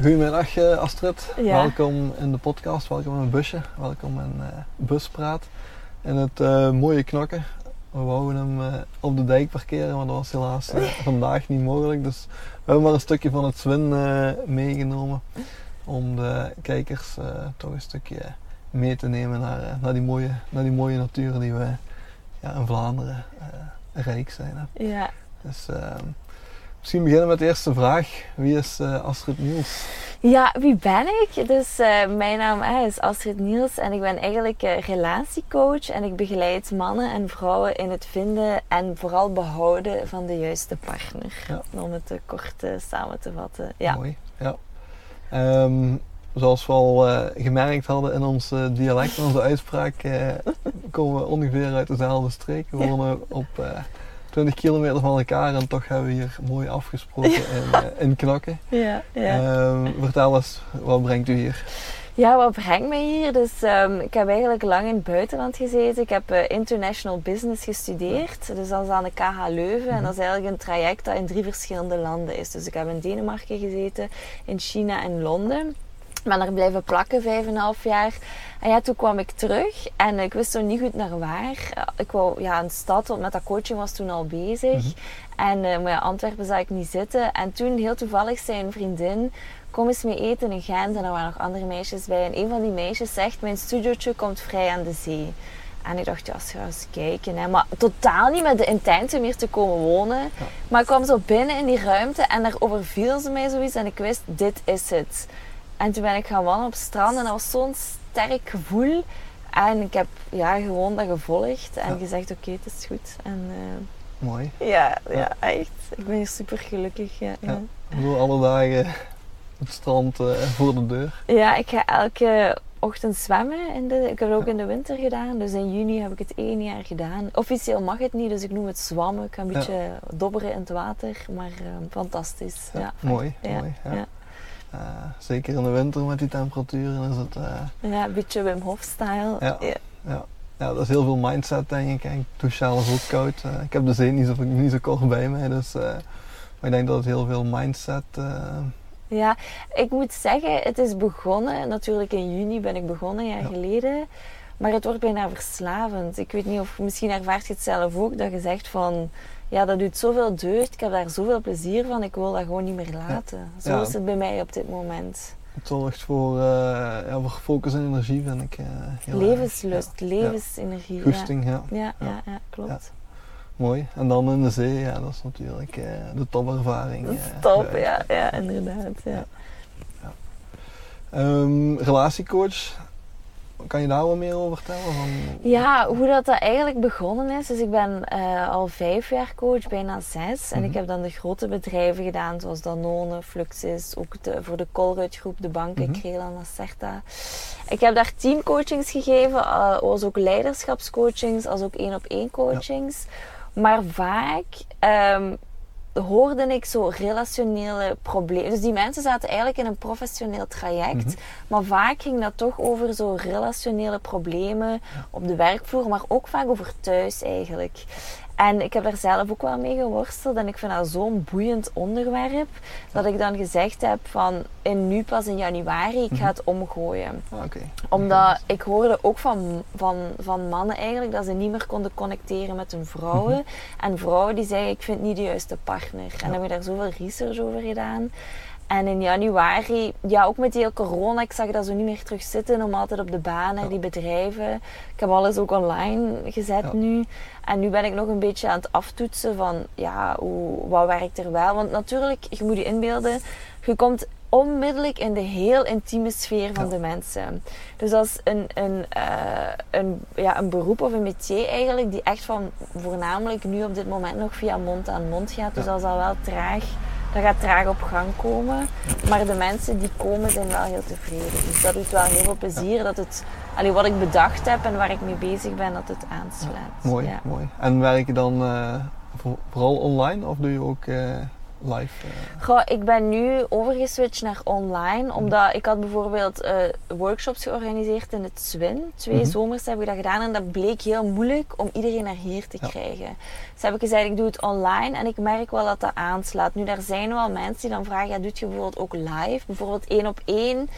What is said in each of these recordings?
Goedemiddag uh, Astrid, Ja. welkom in de podcast, welkom in het busje, welkom in uh, Buspraat. In het uh, mooie knokken. We wouden hem uh, op de dijk parkeren, maar dat was helaas vandaag niet mogelijk. Dus we hebben maar een stukje van het Zwin meegenomen. Om de kijkers toch een stukje mee te nemen naar, naar, die, mooie, naar die mooie natuur die we ja, in Vlaanderen rijk zijn. Hè. Ja. Dus ehm, misschien beginnen met de eerste vraag. Wie is uh, Astrid Niels? Ja, wie ben ik? Dus uh, mijn naam uh, is Astrid Niels en ik ben eigenlijk relatiecoach en ik begeleid mannen en vrouwen in het vinden en vooral behouden van de juiste partner. Ja. Om het kort samen te vatten. Ja. Mooi, ja. Um, zoals we al gemerkt hadden in ons dialect, in onze uitspraak, komen we ongeveer uit dezelfde streek. We wonen op 20 kilometer van elkaar en toch hebben we hier mooi afgesproken in, in Knakken. Ja, ja. Um, vertel eens, wat brengt u hier? Ja, wat brengt mij hier? Dus um, ik heb eigenlijk lang in het buitenland gezeten. Ik heb uh, international business gestudeerd. Dus dat is aan de KH Leuven. En dat is eigenlijk een traject dat in drie verschillende landen is. Dus ik heb in Denemarken gezeten, in China en Londen. Ben er blijven plakken, vijf en een half jaar. En ja, toen kwam ik terug en ik wist nog niet goed naar waar. Ik wou, ja, een stad, met dat coaching was toen al bezig. Mm-hmm. En uh, maar ja, Antwerpen zag ik niet zitten. En toen, heel toevallig, zei een vriendin, kom eens mee eten in Gent. En er waren nog andere meisjes bij. En een van die meisjes zegt, mijn studiootje komt vrij aan de zee. En ik dacht, ja, ga eens kijken. Hè. Maar totaal niet met de intentie om hier te komen wonen. Ja. Maar ik kwam zo binnen in die ruimte en daar overviel ze mij zoiets. En ik wist, dit is het. En toen ben ik gaan wandelen op het strand en dat was zo'n sterk gevoel. En ik heb ja, gewoon dat gevolgd en ja. gezegd, oké, okay, het is goed. En, uh, Mooi. Ja, ja, ja, echt. Ik ben hier super gelukkig. Ja, ja. Alle dagen het strand uh, voor de deur. Ja, ik ga elke ochtend zwemmen. In de, ik heb het ook in de winter gedaan. Dus in juni heb ik het één jaar gedaan. Officieel mag het niet, dus ik noem het zwammen. Ik ga een beetje dobberen in het water. Maar uh, fantastisch. Ja, mooi, mooi. Uh, zeker in de winter met die temperaturen is het... Uh, ja, een beetje Wim Hof style. Ja, ja. ja. ja dat is heel veel mindset denk ik. Ik douche zelf ook koud. Uh, ik heb de zee niet zo, niet zo kort bij mij, dus... maar ik denk dat het heel veel mindset... ja, ik moet zeggen, het is begonnen. Natuurlijk in juni ben ik begonnen, een jaar ja. geleden. Maar het wordt bijna verslavend. Ik weet niet of... Misschien ervaart je het zelf ook, dat je zegt van ja, dat doet zoveel deugd. Ik heb daar zoveel plezier van. Ik wil dat gewoon niet meer laten. Ja. Zo ja. is het bij mij op dit moment. Het zorgt voor, uh, ja, voor focus en energie, vind ik. Uh, heel Levenslust, erg. levensenergie. Goesting, ja. Ja, ja, ja, klopt. Mooi. En dan in de zee, ja, dat is natuurlijk uh, de topervaring. Dat is top, ja, ja, inderdaad. Ja. Um, relatiecoach, kan je daar wat meer over vertellen? Van... Ja, hoe dat, dat eigenlijk begonnen is. Dus ik ben uh, al vijf jaar coach, bijna zes. En ik heb dan de grote bedrijven gedaan, zoals Danone, Fluxus, ook de, voor de Colruyt groep, de banken. Krelan, Acerta. Ik heb daar tien coachings gegeven, uh, als ook leiderschapscoachings, als ook één op één coachings. Ja. Maar vaak um, hoorde ik zo relationele problemen. Dus die mensen zaten eigenlijk in een professioneel traject. Mm-hmm. Maar vaak ging dat toch over zo relationele problemen ja. op de werkvloer, maar ook vaak over thuis eigenlijk. En ik heb daar zelf ook wel mee geworsteld. En ik vind dat zo'n boeiend onderwerp. Dat ik dan gezegd heb van in nu pas in januari, ik ga het omgooien. Ah, okay. Omdat ik hoorde ook van, van, van mannen eigenlijk dat ze niet meer konden connecteren met hun vrouwen. Mm-hmm. En vrouwen die zeiden ik vind niet de juiste partner. En dan heb ik daar zoveel research over gedaan. En in januari, ja, ook met die hele corona, ik zag dat zo niet meer terug zitten om altijd op de ja. die bedrijven. Ik heb alles ook online gezet ja. nu. En nu ben ik nog een beetje aan het aftoetsen van, ja, hoe, wat werkt er wel? Want natuurlijk, je moet je inbeelden, je komt onmiddellijk in de heel intieme sfeer van ja. de mensen. Dus dat is een, een, uh, een, ja, een beroep of een métier eigenlijk die echt van voornamelijk nu op dit moment nog via mond aan mond gaat. Dus dat is al wel traag dat gaat traag op gang komen. Maar de mensen die komen zijn wel heel tevreden. Dus dat doet wel heel veel plezier. Dat het, allee, wat ik bedacht heb en waar ik mee bezig ben, dat het aansluit. Ja, mooi, ja. mooi. En werk je dan uh, voor, vooral online of doe je ook uh, live? eh? Goh, ik ben nu overgeswitcht naar online, omdat ik had bijvoorbeeld eh, workshops georganiseerd in het Zwin. Twee Mhm. zomers heb ik dat gedaan en dat bleek heel moeilijk om iedereen naar hier te Ja. krijgen. Dus heb ik gezegd, ik doe het online en ik merk wel dat dat aanslaat. Nu, daar zijn wel mensen die dan vragen, ja, doet je bijvoorbeeld ook live? Bijvoorbeeld één op één.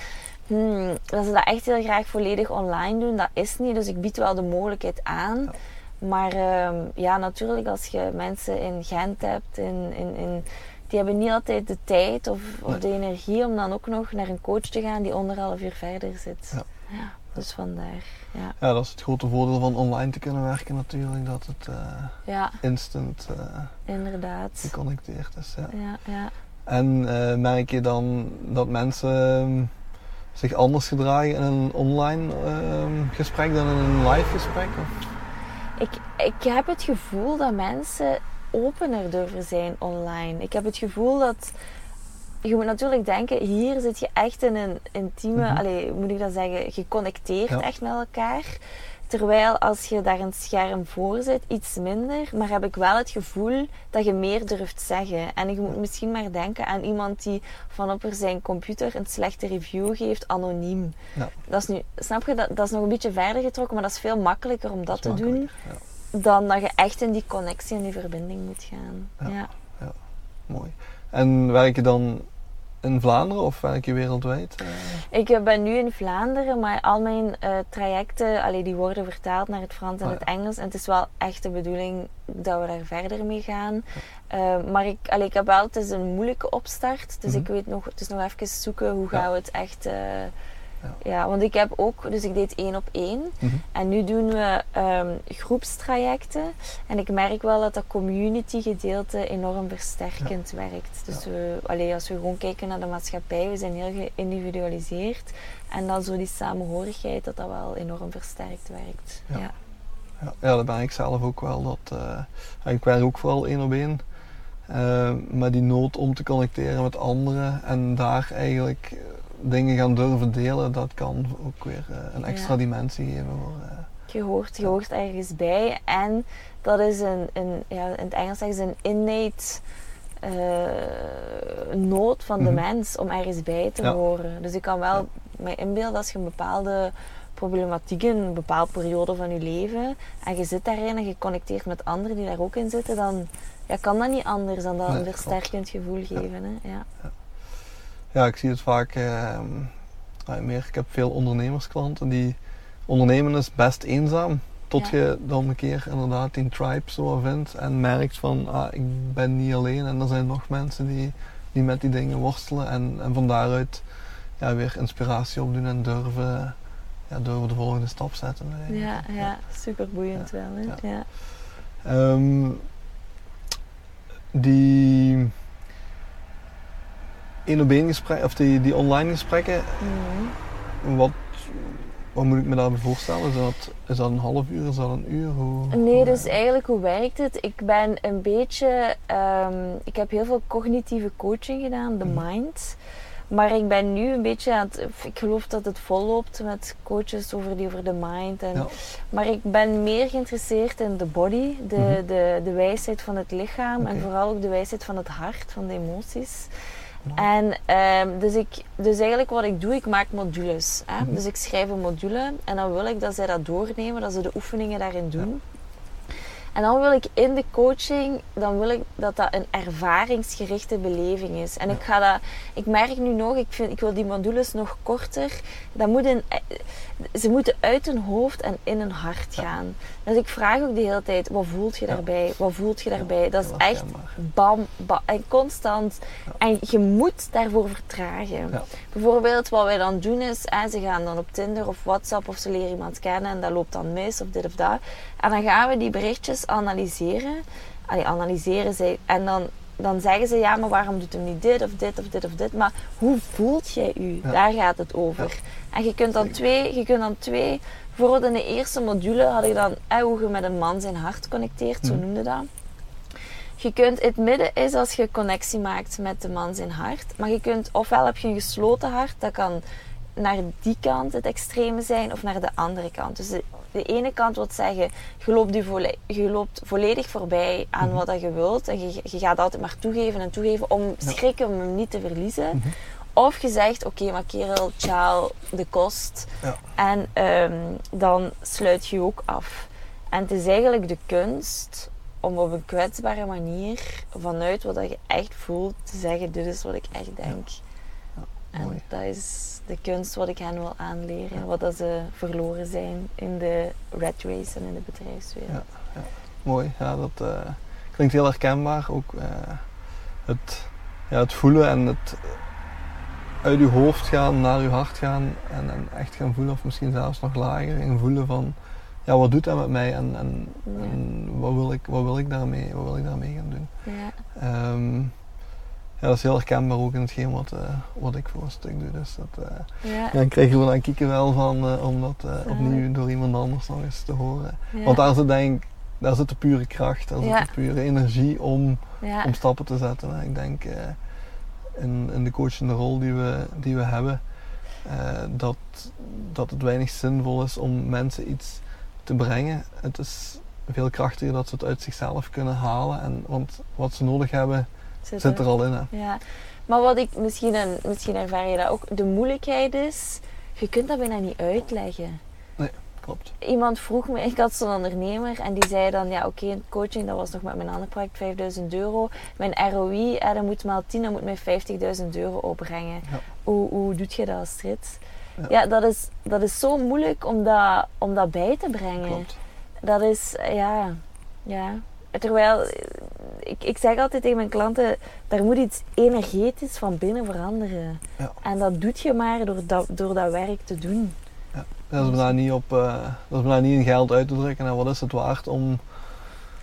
Hmm, dat ze dat echt heel graag volledig online doen, dat is niet. Dus ik bied wel de mogelijkheid aan. Maar ehm, ja, natuurlijk als je mensen in Gent hebt, in, in, in, die hebben niet altijd de tijd of, de energie om dan ook nog naar een coach te gaan die anderhalf uur verder zit. Ja. Ja, dus vandaar. Ja, Ja, dat is het grote voordeel van online te kunnen werken natuurlijk, dat het eh, ja instant eh, inderdaad. geconnecteerd is. Ja. Ja, ja. En eh, merk je dan dat mensen ehm, zich anders gedragen in een online ehm, gesprek dan in een live gesprek? Of? Ik, ik heb het gevoel dat mensen opener durven zijn online. Ik heb het gevoel dat. Je moet natuurlijk denken, hier zit je echt in een intieme, allee, moet ik dat zeggen, geconnecteerd Ja. echt met elkaar. Terwijl als je daar een scherm voor zit, iets minder. Maar heb ik wel het gevoel dat je meer durft zeggen. En je moet misschien maar denken aan iemand die van op zijn computer een slechte review geeft, anoniem. Ja. Dat is nu, snap je, dat, dat is nog een beetje verder getrokken, maar dat is veel makkelijker om dat, is te doen Ja, dan dat je echt in die connectie en die verbinding moet gaan. Ja. Ja. mooi. En werk je dan in Vlaanderen of werk je wereldwijd? eh? Ik eh, ben nu in Vlaanderen, maar al mijn eh, trajecten allee, die worden vertaald naar het Frans en Ah, het. Engels. En het is wel echt de bedoeling dat we daar verder mee gaan. Maar ik, allee, ik heb wel, het is een moeilijke opstart. Dus Mhm. ik weet nog, het is nog even zoeken hoe gaan we het echt... Ja. ja. want ik heb ook, dus ik deed één op één. Mhm. En nu doen we ehm, groepstrajecten. En ik merk wel dat dat community gedeelte enorm versterkend werkt. Dus we, allee, als we gewoon kijken naar de maatschappij, we zijn heel geïndividualiseerd. En dan zo die samenhorigheid, dat dat wel enorm versterkt werkt. Ja. Ja. Dat ben ik zelf ook wel. Dat, eh, ik werk ook vooral één op één. Eh, maar die nood om te connecteren met anderen en daar eigenlijk dingen gaan durven delen, dat kan ook weer eh, een extra Ja. dimensie geven. Voor, eh, Je, hoort, je hoort ergens bij. En dat is een, een ja, in het Engels zeggen ze een innate eh, nood van de Mhm. mens om ergens bij te Ja. horen. Dus ik kan wel mij inbeelden als je een bepaalde problematiek in een bepaalde periode van je leven en je zit daarin en je connecteert met anderen die daar ook in zitten, dan ja, kan dat niet anders dan dat Nee, een versterkend gevoel geven. Hè? Ja. Ja, ik zie het vaak eh, ah, meer. Ik heb veel ondernemersklanten die ondernemen is best eenzaam. Tot Ja. je dan een keer inderdaad die tribe zo vindt en merkt van ah, ik ben niet alleen en er zijn nog mensen die, die met die dingen worstelen en, en van daaruit ja, weer inspiratie opdoen en durven, ja, durven de volgende stap zetten. Ja, ja, super boeiend wel. Hè? Ja. Ja. Ehm, die één op één gesprekken, of die, die online gesprekken, Mhm. wat, wat moet ik me daarbij voorstellen? Is dat, is dat een half uur, is dat een uur? Hoe, Nee, hoe- dus eigenlijk hoe werkt het? Ik ben een beetje, ehm, ik heb heel veel cognitieve coaching gedaan, de Mhm. mind. Maar ik ben nu een beetje aan het, ik geloof dat het volloopt met coaches over die over de mind. En, Ja. Maar ik ben meer geïnteresseerd in de body, de, Mhm. de, de wijsheid van het lichaam en vooral ook de wijsheid van het hart, van de emoties. En ehm, dus, ik, dus eigenlijk wat ik doe, ik maak modules. Hè? Mhm. Dus ik schrijf een module en dan wil ik dat zij dat doornemen, dat ze de oefeningen daarin doen. En dan wil ik in de coaching, dan wil ik dat dat een ervaringsgerichte beleving is. En ik ga dat, ik merk nu nog, ik, vind, ik wil die modules nog korter. Dat moet eh, ze moeten uit hun hoofd en in hun hart gaan. Dus ik vraag ook de hele tijd, wat voelt je daarbij? Wat voelt je daarbij? Dat is echt bam, bam en constant. En je moet daarvoor vertragen. Bijvoorbeeld wat wij dan doen is, hè, ze gaan dan op Tinder of WhatsApp of ze leren iemand kennen en dat loopt dan mis of dit of dat. En dan gaan we die berichtjes analyseren. Allee, analyseren ze en dan, dan zeggen ze ja, maar waarom doet hem niet dit of dit of dit of dit. Maar hoe voelt jij u? Ja. Daar gaat het over. En je kunt dan twee, je kunt dan twee. Bijvoorbeeld in de eerste module had ik dan hè, hoe je met een man zijn hart connecteert, zo Mhm. noemde dat. Je kunt, het midden is als je connectie maakt met de man zijn hart. Maar je kunt, ofwel heb je een gesloten hart, dat kan naar die kant het extreme zijn of naar de andere kant. Dus de, ene kant wil zeggen, je loopt, volle, je loopt volledig voorbij aan Mhm. wat dat je wilt. En je, je gaat altijd maar toegeven en toegeven om schrikken om hem niet te verliezen. Mhm. Of je zegt, oké, maar kerel, ciao, de kost. Ja. En ehm, dan sluit je ook af. En het is eigenlijk de kunst om op een kwetsbare manier, vanuit wat dat je echt voelt, te zeggen, dit is wat ik echt denk. Ja, En dat is de kunst wat ik hen wil aanleren. Ja. Wat dat ze verloren zijn in de red race en in de bedrijfswereld. Mooi, ja, dat eh, klinkt heel herkenbaar. Ook eh, het, ja, het voelen en het uit je hoofd gaan naar je hart gaan en, en echt gaan voelen, of misschien zelfs nog lager, en voelen van ja, wat doet dat met mij en, en, Ja. en wat, wil ik, wat, wil ik daarmee, wat wil ik daarmee gaan doen. Ja. Ehm, ja, dat is heel herkenbaar ook in hetgeen wat, eh, wat ik voor een stuk doe. Dus dat, eh, Ja. ja, ik wel aan kieken wel van eh, om dat opnieuw door iemand anders nog eens te horen. Ja. Want daar zit denk daar zit de pure kracht, daar zit de pure energie om, om stappen te zetten. En ik denk in, in de coachende rol die we, die we hebben, dat, dat het weinig zinvol is om mensen iets te brengen. Het is veel krachtiger dat ze het uit zichzelf kunnen halen. En, want wat ze nodig hebben, Zit zit er al in. Hè. Ja, maar wat ik misschien, en misschien ervaar je dat ook, de moeilijkheid is, je kunt dat bijna niet uitleggen. Klopt. Iemand vroeg me, ik had zo'n ondernemer en die zei dan, ja oké, coaching, dat was nog met mijn andere project 5000 euro. Mijn ROI, eh, dat moet maal 10, dat moet mij 50.000 euro opbrengen. Ja. Hoe, hoe doet je dat, Astrid? Ja. Ja, dat, is, dat is zo moeilijk om dat, om dat bij te brengen. Klopt. Dat is, ja, ja. Terwijl, ik, ik zeg altijd tegen mijn klanten, daar moet iets energetisch van binnen veranderen. Ja. En dat doet je maar door dat, door dat werk te doen. Dat is bijna niet, op, eh, dat is bijna niet in geld uit te drukken. En wat is het waard om,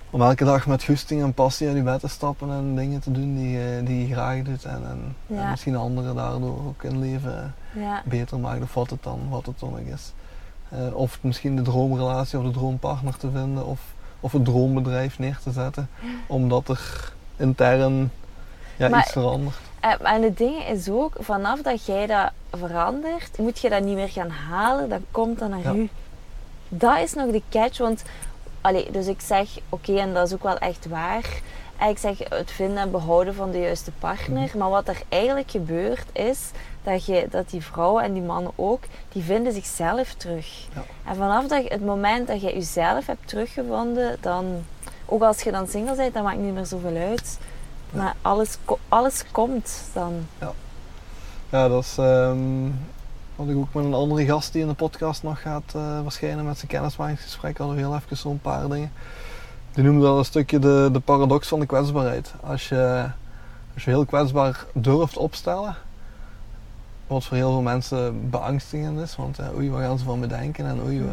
om elke dag met goesting en passie uit je bed te stappen en dingen te doen die, je- die je graag doet. En, en, Ja. en misschien anderen daardoor ook in leven Ja, beter maakt of wat het dan, wat het dan ook is. Eh, of misschien de droomrelatie of de droompartner te vinden of, of het droombedrijf neer te zetten. Omdat er intern ja, Maar- iets verandert. en, en het ding is ook, vanaf dat jij dat verandert, moet je dat niet meer gaan halen, dan komt dat naar Ja. u. Dat is nog de catch, want, allee, dus ik zeg, oké, en dat is ook wel echt waar. En ik zeg het vinden en behouden van de juiste partner. Mhm. Maar wat er eigenlijk gebeurt is dat, je, dat die vrouwen en die mannen ook, die vinden zichzelf terug. Ja. En vanaf dat het moment dat je jezelf hebt teruggevonden, dan, ook als je dan single bent, dat maakt niet meer zoveel uit. Ja. Maar alles, alles komt dan. Ja, dat is ehm, wat ik ook met een andere gast die in de podcast nog gaat eh, verschijnen met zijn kennismakingsgesprek. Hadden we heel even zo'n paar dingen. Die noemde dat een stukje de, de paradox van de kwetsbaarheid. Als je, als je heel kwetsbaar durft opstellen, wat voor heel veel mensen beangstigend is, want ja, oei, wat gaan ze van me denken en oei, Mm.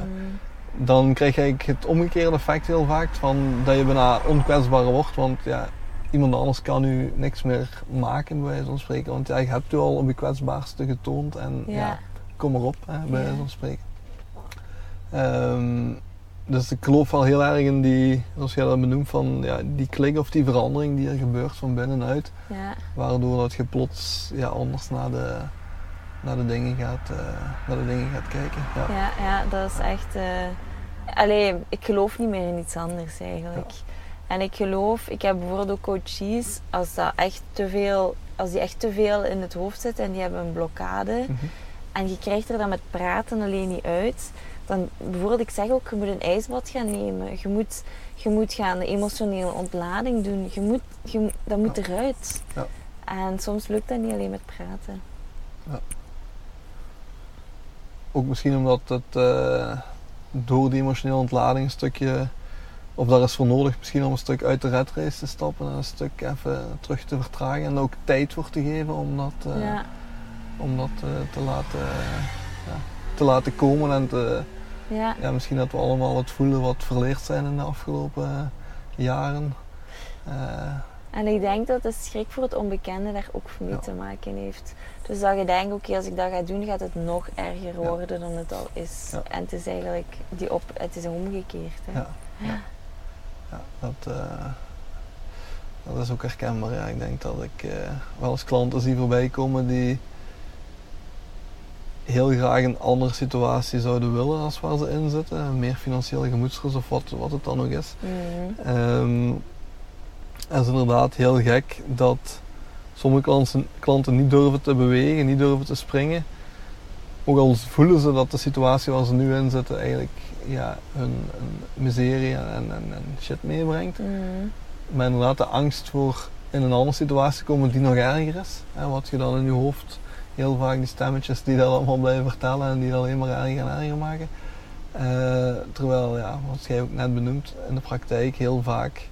dan krijg je eigenlijk het omgekeerde effect heel vaak van dat je bijna onkwetsbaar wordt, want ja, iemand anders kan u niks meer maken bij wijze van spreken, want ja, je hebt u al op je kwetsbaarste getoond en ja, Ja. kom erop hè, bij wijze van spreken. Ehm, dus ik geloof wel heel erg in die, zoals jij dat benoemt, van ja, die klik of die verandering die er gebeurt van binnenuit, Ja. waardoor dat je plots ja, anders naar de, naar de, dingen, gaat, eh, naar de dingen gaat kijken. Ja. Ja, ja, dat is echt. Allee, ik geloof niet meer in iets anders eigenlijk. En ik geloof, ik heb bijvoorbeeld ook coaches, als, dat echt te veel, als die echt te veel in het hoofd zitten en die hebben een blokkade. Mhm. En je krijgt er dan met praten alleen niet uit. Dan bijvoorbeeld, ik zeg ook, je moet een ijsbad gaan nemen. Je moet, je moet gaan een emotionele ontlading doen. Je moet, je, dat moet Ja. eruit. Ja. En soms lukt dat niet alleen met praten. Ook misschien omdat het eh, door die emotionele ontlading een stukje, of daar is voor nodig misschien om een stuk uit de red race te stappen en een stuk even terug te vertragen en ook tijd voor te geven om dat, eh, ja, om dat eh, te, laten, ja, te laten komen en te, ja. ja, misschien dat we allemaal het voelen wat verleerd zijn in de afgelopen jaren. En ik denk dat de schrik voor het onbekende daar ook mee Ja. te maken heeft. Dus dat je denkt, oké, als ik dat ga doen, gaat het nog erger Ja. worden dan het al is. Ja. En het is eigenlijk die op, het is omgekeerd. Hè? Ja. ja, dat, eh, dat is ook herkenbaar. Ja. Ik denk dat ik eh, wel eens klanten zie voorbij komen die heel graag een andere situatie zouden willen als waar ze in zitten. Meer financiële gemoedsrust of wat, wat het dan ook is. Mhm. Ehm, en het is inderdaad heel gek dat sommige klanten, klanten niet durven te bewegen, niet durven te springen. Ook al voelen ze dat de situatie waar ze nu in zitten eigenlijk ja, hun, hun miserie en, en, en shit meebrengt. Mhm. Maar inderdaad de angst voor in een andere situatie komen die nog erger is. Hè, wat je dan in je hoofd, heel vaak die stemmetjes die dat allemaal blijven vertellen en die dat alleen maar erger en erger maken. Eh, terwijl, ja, wat jij ook net benoemt, in de praktijk heel vaak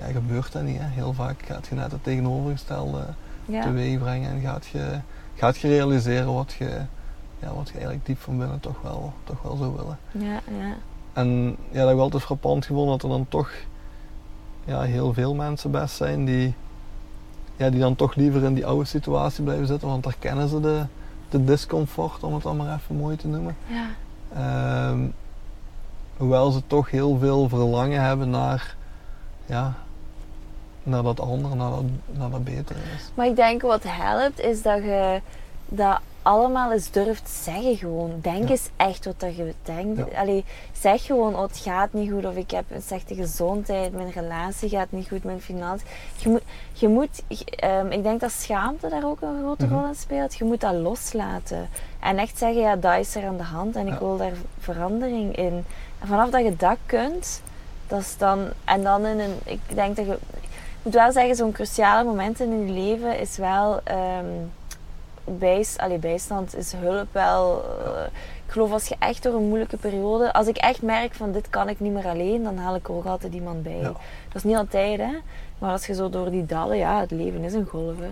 ja, gebeurt dat niet. Hè. Heel vaak gaat je net het tegenovergestelde Ja. teweeg brengen en gaat je, gaat je realiseren wat je, ja, wat je eigenlijk diep van binnen toch wel, toch wel zou willen. Ja, ja. En ja, dat heb ik altijd frappant gevonden dat er dan toch ja, heel veel mensen best zijn die, ja, die dan toch liever in die oude situatie blijven zitten, want daar kennen ze de, de discomfort, om het dan maar even mooi te noemen. ja. Ehm, hoewel ze toch heel veel verlangen hebben naar, ja, naar dat andere, naar dat, naar dat betere is. Maar ik denk wat helpt is dat je dat allemaal eens durft zeggen gewoon. Denk Ja. eens echt wat dat je denkt. Ja. Allee, zeg gewoon, oh, het gaat niet goed of ik heb een slechte gezondheid, mijn relatie gaat niet goed, mijn financiën. Je moet, je moet ehm, ik denk dat schaamte daar ook een grote Mhm. rol in speelt. Je moet dat loslaten. En echt zeggen, ja, dat is er aan de hand en ik wil daar verandering in. En vanaf dat je dat kunt, dat is dan... En dan in een... Ik denk dat je... Ik moet wel zeggen, zo'n cruciale moment in je leven is wel... ehm bijs, allee, bijstand is hulp wel... eh, ik geloof als je echt door een moeilijke periode... Als ik echt merk van dit kan ik niet meer alleen, dan haal ik er ook altijd iemand bij. Ja. Dat is niet altijd, hè. Maar als je zo door die dalen... Ja, het leven is een golf, hè.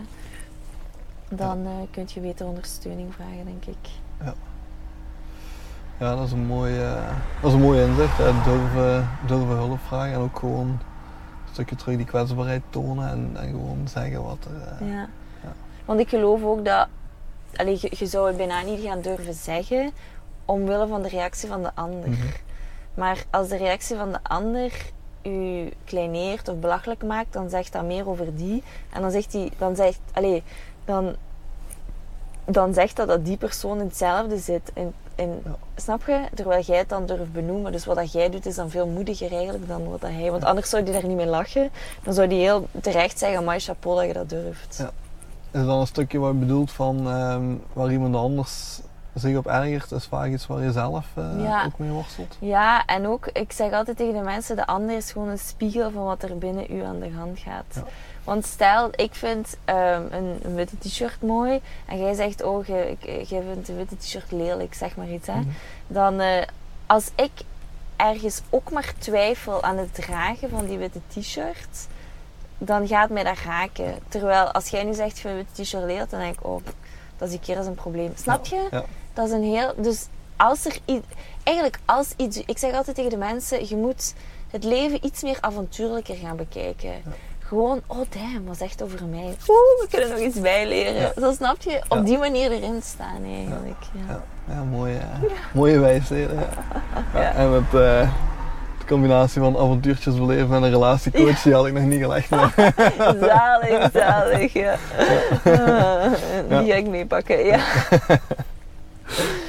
Dan eh kun je beter ondersteuning vragen, denk ik. Ja, dat is een mooi, eh, dat is een mooi inzicht. Hè. Durven, durven hulp vragen en ook gewoon stukje terug die kwetsbaarheid tonen en, en gewoon zeggen wat er... eh, Ja. Ja. Want ik geloof ook dat... Allee, je, je zou het bijna niet gaan durven zeggen... omwille van de reactie van de ander. Mhm. Maar als de reactie van de ander u kleineert of belachelijk maakt... dan zegt dat meer over die. En dan zegt hij... Dan zegt... Allee, dan... Dan zegt dat dat die persoon in hetzelfde zit. Ja. Snap je? Terwijl jij het dan durft benoemen. Dus wat dat jij doet is dan veel moediger eigenlijk dan wat dat hij... Want anders zou die daar niet mee lachen. Dan zou die heel terecht zeggen... Amai, chapeau dat je dat durft. Ja. Is dan een stukje wat je bedoelt van ehm, waar iemand anders zich op ergert, is vaak iets waar je zelf eh, Ja. ook mee worstelt. Ja, en ook, ik zeg altijd tegen de mensen, de ander is gewoon een spiegel van wat er binnen u aan de hand gaat. Want stel, ik vind ehm, een, een witte t-shirt mooi en jij zegt, oh, jij jij vindt een witte t-shirt lelijk, zeg maar iets, hè. Mhm. Dan, eh, als ik ergens ook maar twijfel aan het dragen van die witte t-shirt, dan gaat mij dat raken. Terwijl, als jij nu zegt, ik vind een witte t-shirt lelijk, dan denk ik, oh, dat is een keer als een probleem. Snap je? Ja. Dat is een heel. Dus als er iets. Eigenlijk, als iets. Ik zeg altijd tegen de mensen: je moet het leven iets meer avontuurlijker gaan bekijken. Gewoon, oh damn, wat zegt over mij? Oeh, we kunnen nog iets bijleren. Ja. Zo snap je? Op Ja. die manier erin staan eigenlijk. Ja. Ja, ja mooie, mooie wijsheden. Ja. Ja, Ja. En met eh, de combinatie van avontuurtjes beleven en een relatiecoach, die had ik nog niet gelegd. maar- Zalig, zalig. Ja. Ja. Die ga ik meepakken. Ja.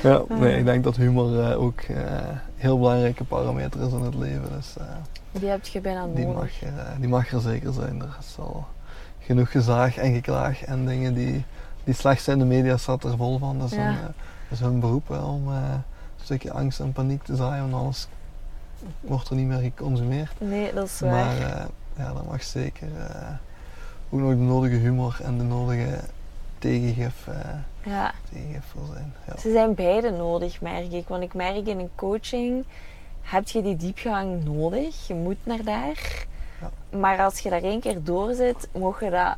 Ja, nee, ik denk dat humor eh, ook eh, een heel belangrijke parameter is in het leven. Dus eh, Die heb je bijna die, nodig. mag er, eh, die mag er zeker zijn. Er is al genoeg gezaag en geklaag en dingen die, die slecht zijn. De media staat er vol van. Dat is, Ja. hun, eh, dat is hun beroep wel om eh, een stukje angst en paniek te zaaien, want anders wordt er niet meer geconsumeerd. Nee, dat is waar. Maar eh, ja, dat mag zeker eh, ook nog de nodige humor en de nodige tegengif, eh, ja. zijn. Ja. Ze zijn beide nodig, merk ik. Want ik merk in een coaching heb je die diepgang nodig. Je moet naar daar. Maar als je daar één keer door zit, mocht je dat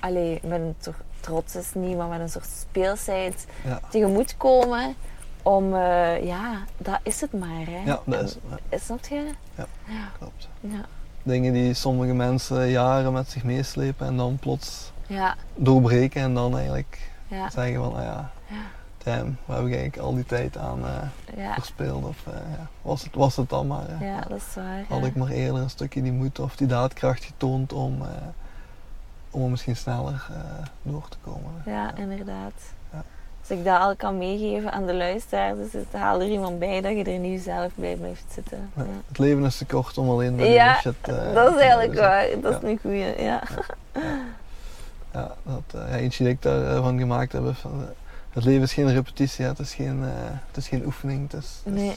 allee, met een soort trots is niet, maar met een soort speelsheid Ja. tegemoet komen. Om, eh, ja, dat is het maar. Hè. Ja, dat is, ja, En- Snap je? Ja. Ja. klopt. Ja. Dingen die sommige mensen jaren met zich meeslepen en dan plots Ja. doorbreken en dan eigenlijk Ja. zeggen van, ah ja, Ja. damn, waar heb ik eigenlijk al die tijd aan eh Ja. verspeeld? Of eh, ja, was, het, was het dan maar? ja, dat is waar. Had ja. ik maar eerder een stukje die moed of die daadkracht getoond om, eh, om er misschien sneller eh, door te komen. Ja, inderdaad. Ja. Als ik dat al kan meegeven aan de luisteraars, dus het haal er iemand bij dat je er nu zelf bij blijft zitten. Ja, Ja, Het leven is te kort om alleen met Ja, shit eh, dat is eigenlijk waar. Dat is Ja. een goeie, ja. Ja, eh, ja, eentje die ik daarvan gemaakt heb. Van, eh, het leven is geen repetitie, het, is geen, eh, het is geen oefening. Het is, het is, Nee.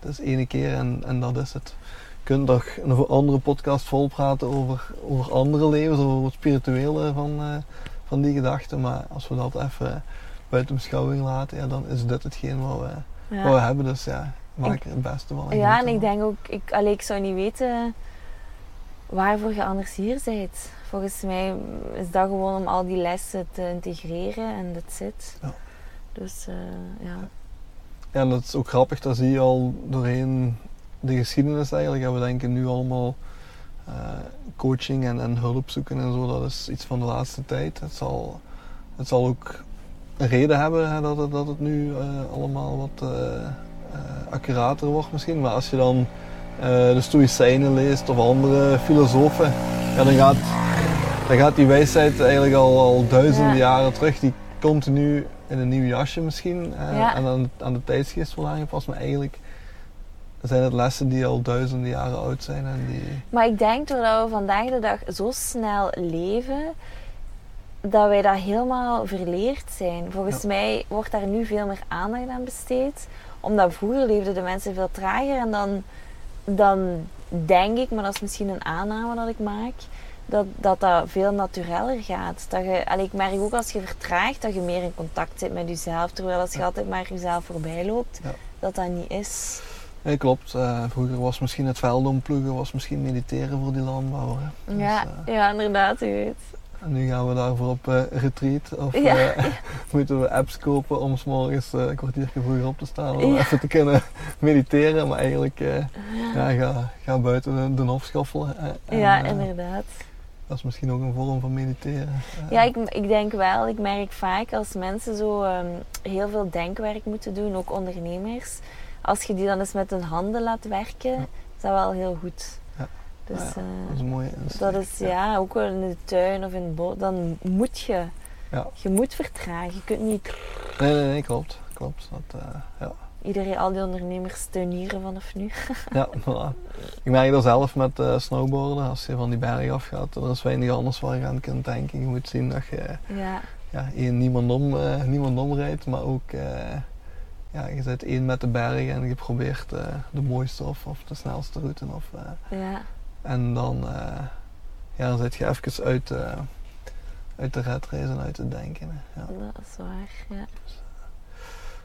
het is ene keer en, en dat is het. Je kunt nog een andere podcast vol praten over, over andere levens, over het spirituele van, eh, van die gedachten. Maar als we dat even buiten beschouwing laten, ja, dan is dit hetgeen wat we, wat we hebben. Dus ja, maak er het beste van. ja en ik denk ook, ik, allee, ik zou niet weten waarvoor je anders hier bent. Volgens mij is dat gewoon om al die lessen te integreren en dat zit. Ja. Dus eh, ja. Ja, en dat is ook grappig, dat zie je al doorheen de geschiedenis eigenlijk. En we denken nu allemaal eh, coaching en, en hulp zoeken en zo, dat is iets van de laatste tijd. Het zal, het zal ook een reden hebben hè, dat, het, dat het nu eh, allemaal wat accurater wordt misschien. Maar als je dan de Stoïcijnen leest of andere filosofen, ja, dan, gaat, dan gaat die wijsheid eigenlijk al, al duizenden Ja. jaren terug. Die continu in een nieuw jasje misschien eh, Ja. en aan, aan de tijdsgeest wordt aangepast. Maar eigenlijk zijn het lessen die al duizenden jaren oud zijn en die... Maar ik denk doordat we vandaag de dag zo snel leven, dat wij dat helemaal verleerd zijn. Volgens mij wordt daar nu veel meer aandacht aan besteed. Omdat vroeger leefden de mensen veel trager en dan, dan denk ik, maar dat is misschien een aanname dat ik maak, dat dat, dat veel natureller gaat. Dat je, allee, ik merk ook als je vertraagt dat je meer in contact zit met jezelf, terwijl als je Ja. altijd maar jezelf voorbij loopt, Ja. dat dat niet is. Nee, klopt. Eh, vroeger was misschien het veld omploegen, was misschien mediteren voor die landbouwer. hè. Dus, ja, eh, ja, inderdaad, u weet. En nu gaan we daarvoor op eh, retreat. Of Ja. eh, moeten we apps kopen om s morgens eh, een kwartiertje vroeger op te staan om Ja. even te kunnen mediteren. Maar eigenlijk, ja, ga, ga buiten de, de hof schoffelen. en, Ja, inderdaad. dat is misschien ook een vorm van mediteren. Ja, ik, ik denk wel, ik merk vaak als mensen zo ehm, heel veel denkwerk moeten doen, ook ondernemers, als je die dan eens met hun handen laat werken, is dat wel heel goed. Dus Ah ja, eh, dat is een mooie dat insteek. is ja, ook wel in de tuin of in het bos, dan moet je. Ja. Je moet vertragen. Je kunt niet Nee, nee, nee, klopt. klopt. Dat, eh, ja. iedereen, al die ondernemers steunieren vanaf nu. Ja, voilà. Ik merk dat zelf met eh, snowboarden. Als je van die berg afgaat, er is weinig anders waar je aan kunt denken. Je moet zien dat je Ja, ja, één, niemand, om, eh, niemand omrijdt, maar ook ja, je zit één met de berg en je probeert de mooiste of, of de snelste route. Of, ja, en dan, eh, ja, dan zit je even uit, uit de red race en uit het denken. hè. Ja, dat is waar. Ja.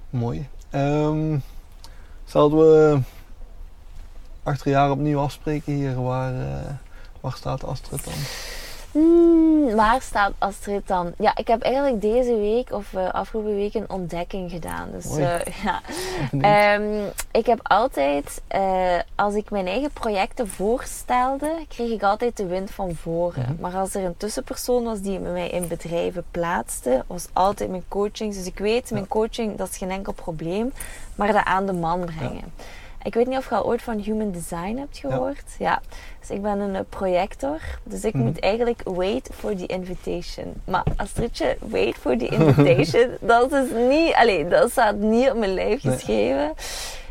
mooi. Ehm zouden we achter jaar opnieuw afspreken hier, waar, eh, waar staat Astrid dan? Waar staat Astrid dan? Ja, ik heb eigenlijk deze week of eh, afgelopen week een ontdekking gedaan. Dus eh, ja. Ehm, ik heb altijd, eh, als ik mijn eigen projecten voorstelde, kreeg ik altijd de wind van voren. Mhm. Maar als er een tussenpersoon was die mij in bedrijven plaatste, was altijd mijn coaching. Dus ik weet, mijn coaching, dat is geen enkel probleem, maar dat aan de man brengen. Ik weet niet of je al ooit van Human Design hebt gehoord. Ja. Dus ik ben een eh, projector. Dus ik Mhm. moet eigenlijk wait for the invitation. Maar Astridje, wait for the invitation, dat is niet... Allee, dat staat niet op mijn lijf Nee. geschreven.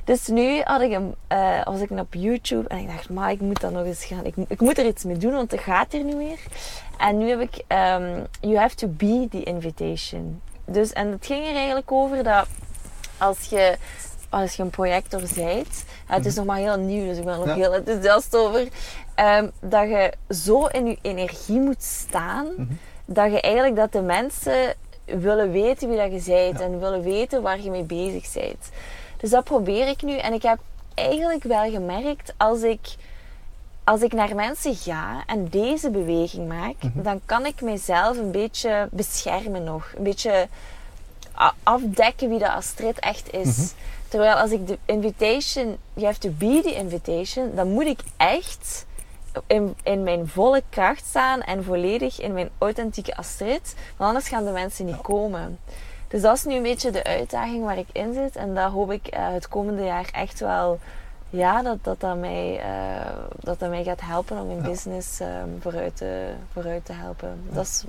Dus nu had ik een, eh, was ik op YouTube en ik dacht, maar ik moet dat nog eens gaan. Ik, ik moet er iets mee doen, want het gaat hier niet meer. En nu heb ik ehm, You have to be the invitation. Dus, en het ging er eigenlijk over dat als je, als je een projector bent, ja, het is nog maar heel nieuw, dus ik ben er nog Mhm. Ja. heel enthousiast over, ehm, dat je zo in je energie moet staan, Mhm. dat je eigenlijk dat de mensen willen weten wie dat je bent Ja. en willen weten waar je mee bezig bent. Dus dat probeer ik nu en ik heb eigenlijk wel gemerkt als ik als ik naar mensen ga en deze beweging maak, Mhm. dan kan ik mezelf een beetje beschermen nog. Een beetje afdekken wie de Astrid echt is. Mhm. Terwijl als ik de invitation, you have to be the invitation, dan moet ik echt in, mijn volle kracht staan en volledig in mijn authentieke Astrid. Want anders gaan de mensen niet komen. Dus dat is nu een beetje de uitdaging waar ik in zit. En dat hoop ik eh, het komende jaar echt wel ja, dat, dat, mij, eh, dat mij gaat helpen om mijn Ja. business ehm, vooruit, te, vooruit te helpen. Dat is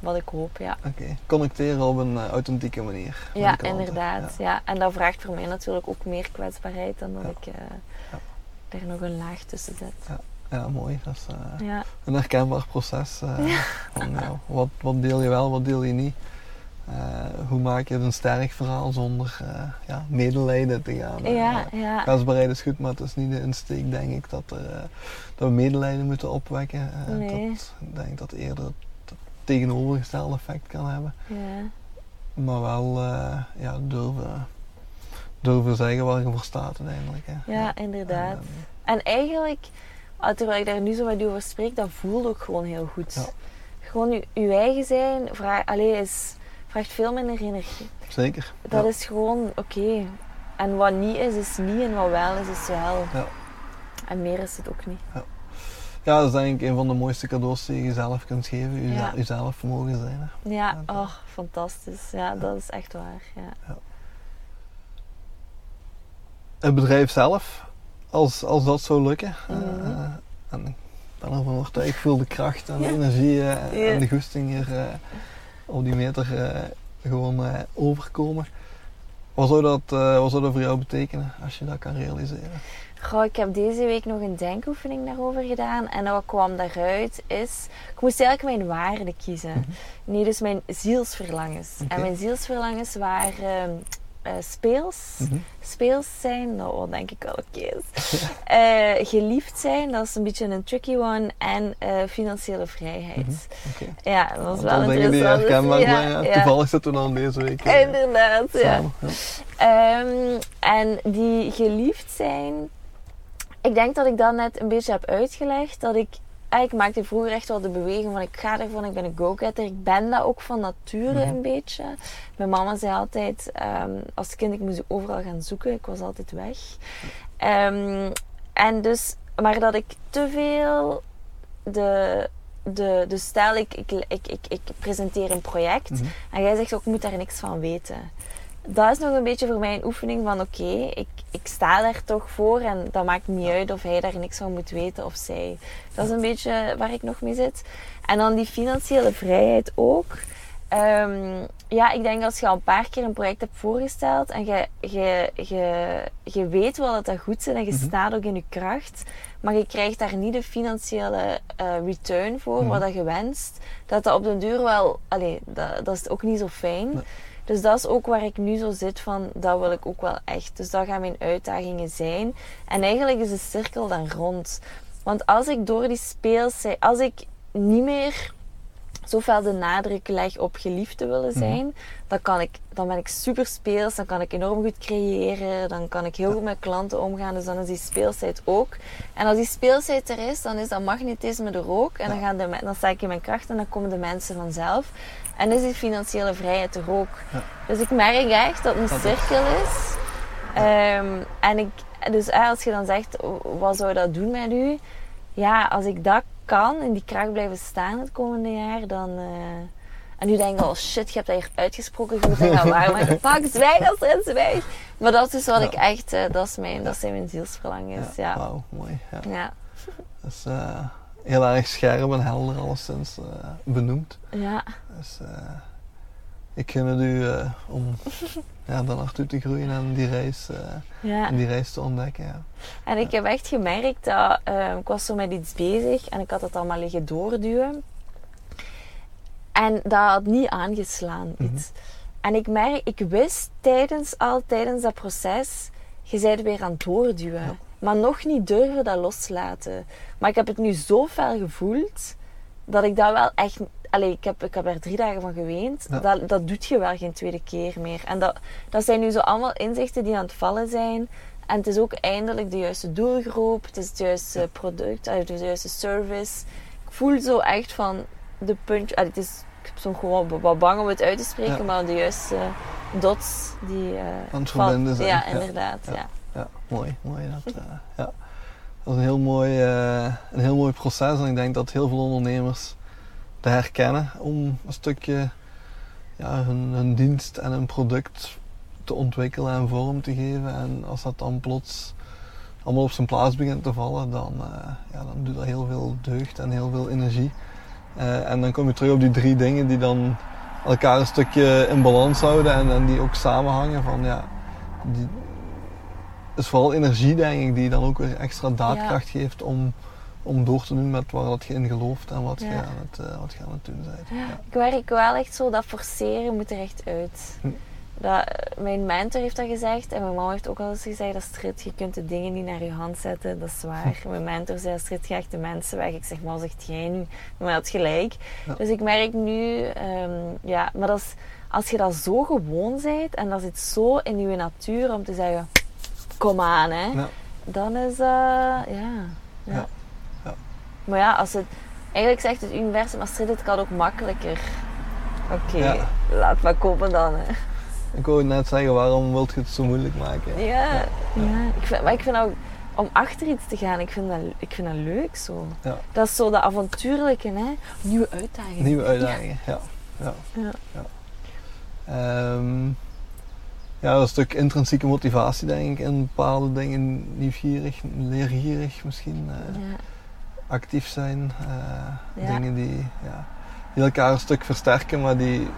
wat ik hoop, ja. Oké, connecteren op een eh, authentieke manier. Ja, inderdaad. Ja. En dat vraagt voor mij natuurlijk ook meer kwetsbaarheid dan dat ik eh, er nog een laag tussen zet. Ja, ja mooi. Dat is Ja, een herkenbaar proces. van, wat, wat deel je wel, wat deel je niet? Eh, hoe maak je een sterk verhaal zonder eh, ja, medelijden te gaan? Eh, ja, ja. Is goed, maar het is niet de insteek, denk ik, dat, er, dat we medelijden moeten opwekken. Nee. dat, ik denk dat eerder het, het tegenovergestelde effect kan hebben. ja. Maar wel ja, durven, durven zeggen waar je voor staat uiteindelijk. Hè. Ja, inderdaad. En, En eigenlijk, terwijl ik daar nu zo met u over spreek, dat voelt ook gewoon heel goed. Ja. Gewoon uw, uw eigen zijn vraag, allee, is, vraagt veel minder energie. zeker. Dat ja. is gewoon oké. En wat niet is, is niet. En wat wel is, is wel. Ja. En meer is het ook niet. ja, dat is denk ik een van de mooiste cadeaus die je jezelf kunt geven. Jezelf, Ja. jezelf mogen zijn. Hè. Ja, Ja, oh, fantastisch. Ja, dat is echt waar. Ja. Het bedrijf zelf, als, als dat zou lukken. Mhm. eh, en ik ben ervan overtuigd, ik voel de kracht en de Ja. energie eh, Ja. en de goesting hier eh, op die meter eh, gewoon eh, overkomen. Wat zou, dat, eh, wat zou dat voor jou betekenen als je dat kan realiseren? Goh, ik heb deze week nog een denkoefening daarover gedaan. En wat kwam daaruit is... Ik moest eigenlijk mijn waarden kiezen. Nee, dus mijn zielsverlangens. En mijn zielsverlangens waren eh, speels. Mhm. Speels zijn, nou, wat denk ik wel oké is. Eh, geliefd zijn, dat is een beetje een tricky one. En eh, financiële vrijheid. Mhm. Ja, dat was wel dingen die herkenbaar ja, zijn. Ja. ja. Toevallig zitten we dan deze week Inderdaad, samen. Ja. Ehm, en die geliefd zijn, ik denk dat ik dat net een beetje heb uitgelegd. Dat ik, ik maakte vroeger echt wel de beweging van ik ga ervan, ik ben een go-getter. Ik ben dat ook van nature Mhm. een beetje. Mijn mama zei altijd, ehm, als kind ik moest overal gaan zoeken. Ik was altijd weg. Ehm, en dus, maar dat ik te veel de... De, dus stel, ik, ik, ik, ik, ik presenteer een project Mhm. en jij zegt ook, ik moet daar niks van weten. Dat is nog een beetje voor mij een oefening van oké, ik, ik sta daar toch voor en dat maakt niet uit of hij daar niks van moet weten of zij. Dat is een beetje waar ik nog mee zit. En dan die financiële vrijheid ook. Ehm, ja, ik denk als je al een paar keer een project hebt voorgesteld en je, je, je, je weet wel dat dat goed zit en je Mhm. staat ook in je kracht, maar je krijgt daar niet de financiële eh, return voor Mhm. wat dat je wenst, dat dat op den duur wel, allee, dat, dat is ook niet zo fijn. Nee. Dus dat is ook waar ik nu zo zit van, dat wil ik ook wel echt. Dus dat gaan mijn uitdagingen zijn. En eigenlijk is de cirkel dan rond. Want als ik door die speels, als ik niet meer zoveel de nadruk leg op geliefd te willen Mhm. zijn, dan, kan ik, dan ben ik super speels, dan kan ik enorm goed creëren, dan kan ik heel goed met klanten omgaan, dus dan is die speelsheid ook. En als die speelsheid er is, dan is dat magnetisme er ook, en dan, gaan de, dan sta ik in mijn kracht en dan komen de mensen vanzelf. En is die financiële vrijheid er ook. Ja. Dus ik merk echt dat het een cirkel is. Ehm, en ik, dus eh, als je dan zegt, wat zou dat doen met u? Ja, als ik dat kan, in die kracht blijven staan het komende jaar, dan... eh, en nu denk ik, oh shit, je hebt dat hier uitgesproken, je moet dat gaan waarmaken. Pak, zwijg als er. Maar dat is wat Ja. ik echt, eh, dat, is mijn, dat zijn mijn zielsverlangens. Ja. Ja. Wauw, mooi. Ja. Ja. Dat is heel erg scherp en helder alleszins eh, benoemd. ja. Dus eh, ik gun het u eh, om ja, daar naartoe te groeien en die reis, ja. en die reis te ontdekken. Ja. En ik heb echt gemerkt dat ik was zo met iets bezig en ik had het allemaal liggen doorduwen. En dat had niet aangeslaan, Mhm. iets. En ik merk, ik wist tijdens al tijdens dat proces, je bent weer aan het doorduwen. Ja. Maar nog niet durven dat loslaten. Maar ik heb het nu zo fel gevoeld, dat ik dat wel echt... Allee, ik heb, ik heb er drie dagen van geweend. Ja. Dat, dat doet je wel geen tweede keer meer. En dat, dat zijn nu zo allemaal inzichten die aan het vallen zijn. En het is ook eindelijk de juiste doelgroep. Het is het juiste product, eh, de juiste service. Ik voel zo echt van de puntje... het is, ik heb zo gewoon wat bang om het uit te spreken, Ja. maar de juiste dots die... eh, Aan het verbinden zijn. Ja, Ja. inderdaad. Ja. Ja. Mooi. mooi dat, eh, ja. dat is een heel, mooi, eh, een heel mooi proces en ik denk dat heel veel ondernemers te herkennen om een stukje ja, hun, dienst en hun product te ontwikkelen en vorm te geven. En als dat dan plots allemaal op zijn plaats begint te vallen, dan, eh, ja, dan doet dat heel veel deugd en heel veel energie. En dan kom je terug op die drie dingen die dan elkaar een stukje in balans houden en, en die ook samenhangen. Van, ja, is vooral energie, denk ik, die dan ook weer extra daadkracht geeft om, om door te doen met waar dat je in gelooft en wat, Ja. je, aan het, eh, wat je aan het doen bent. Ja. Ik werk wel echt zo, dat forceren moet er echt uit. Hm. Dat, eh, mijn mentor heeft dat gezegd en mijn mama heeft ook al eens gezegd, Astrid, je kunt de dingen niet naar je hand zetten, dat is waar. Mijn mentor zei, Astrid, ga echt de mensen weg. Ik zeg, maar zegt jij niet. Maar had gelijk. Ja. Dus ik merk nu, ehm, ja, maar dat is, als je dat zo gewoon bent en dat zit zo in je natuur om te zeggen, kom aan hè. Ja. Dan is dat, ja. ja. Ja. Ja. Maar ja, als het, eigenlijk zegt het universum, Astrid, het kan ook makkelijker. Oké, Ja. laat maar komen dan. Hè. Ik wou net zeggen, waarom wilt je het zo moeilijk maken? Ja, ja. Ik vind, maar ik vind ook, om achter iets te gaan, ik vind dat, ik vind dat leuk zo. Ja. Dat is zo dat avontuurlijke, hè. Nieuwe uitdagingen. Nieuwe uitdagingen, ja. ja. Ja. Ehm, ja, een stuk intrinsieke motivatie denk ik in bepaalde dingen. Nieuwsgierig, leergierig misschien. eh, Ja. actief zijn. eh, Ja. Dingen die, ja, die elkaar een stuk versterken, maar die,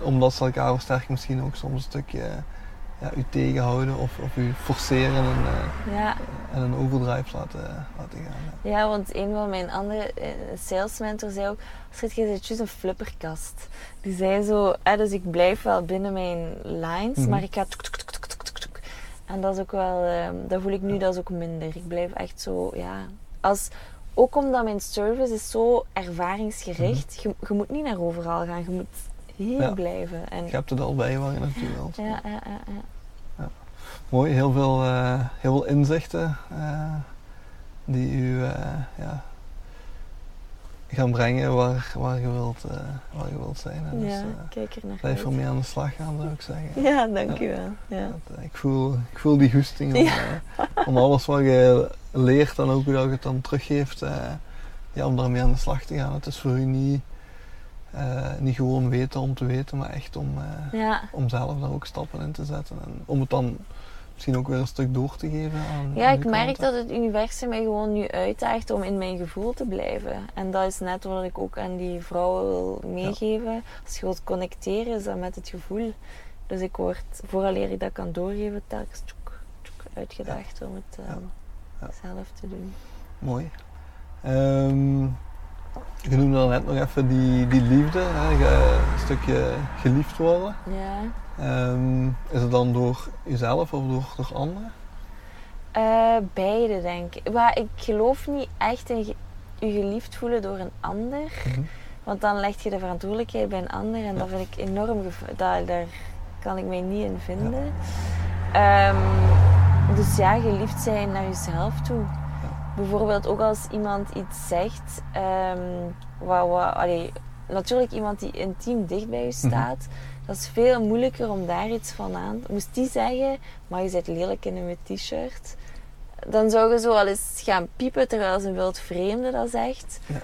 omdat ze elkaar versterken, misschien ook soms een stukje ja, u tegenhouden of, of u forceren en, eh, ja. en een overdrive laten, laten gaan. Ja. Ja, want een van mijn andere eh, sales mentors zei ook, Schrik, je juist een flipperkast. Die zei zo, hè, dus ik blijf wel binnen mijn lines, Mhm. maar ik ga tuk, tuk, tuk. En dat is ook wel, eh, dat voel ik nu, dat is ook minder. Ik blijf echt zo, ja, als, ook omdat mijn service is zo ervaringsgericht. Je, je moet niet naar overal gaan, je moet hier Mhm. Ja. blijven. En, Je hebt het al bij je wilt. ja, ja, ja, ja. Mooi, heel veel, eh, heel veel inzichten eh, die u eh, ja, gaan brengen waar, waar, je wilt, waar je wilt zijn. En dus, ja, eh, kijk er naar blijf ermee aan de slag gaan, zou ik zeggen. Ja, dankjewel. Ja. Dat, eh, ik, voel, ik voel die goesting om, Ja. om alles wat je leert en ook hoe je het dan teruggeeft, ja, om daarmee aan de slag te gaan. Het is voor u niet, niet gewoon weten om te weten, maar echt om, ja. om zelf daar ook stappen in te zetten. En om het dan misschien ook weer een stuk door te geven aan Ja, aan ik merk klanten. dat het universum mij gewoon nu uitdaagt om in mijn gevoel te blijven. En dat is net wat ik ook aan die vrouwen wil meegeven. Als je wilt connecteren, is dat met het gevoel. Dus ik word, vooraleer ik dat kan doorgeven, telkens tjoek, tjoek, uitgedaagd om het Ja. zelf te doen. Mooi. Ehm, je noemde dan net nog even die, die liefde, hè, ge- een stukje geliefd worden. Ja. Ehm, is het dan door jezelf of door, door anderen? Eh, beide, denk ik. Maar ik geloof niet echt in je geliefd voelen door een ander. Mhm. Want dan leg je de verantwoordelijkheid bij een ander en Ja. dat vind ik enorm. daar kan ik mij niet in vinden. Ehm, dus ja, geliefd zijn naar jezelf toe. Bijvoorbeeld ook als iemand iets zegt, ehm waar, waar, allee, natuurlijk iemand die intiem dicht bij je staat, dat is veel moeilijker om daar iets van aan. Moest die zeggen, maar je zit lelijk in een wit t-shirt, dan zou je zo wel eens gaan piepen terwijl ze een wild vreemde dat zegt. Dat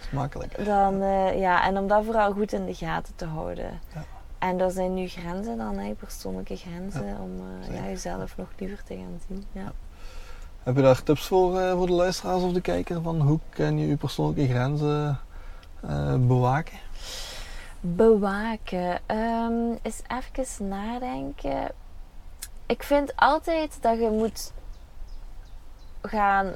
is makkelijk. Dan, eh, ja, en om dat vooral goed in de gaten te houden. Ja. En dat zijn nu grenzen dan, hè, persoonlijke grenzen, om eh, ja, jezelf nog liever te gaan zien. Ja. Heb je daar tips voor, eh, voor de luisteraars of de kijker? Van hoe kan je je persoonlijke grenzen eh, bewaken? Bewaken. Ehm eens even nadenken. Ik vind altijd dat je moet gaan.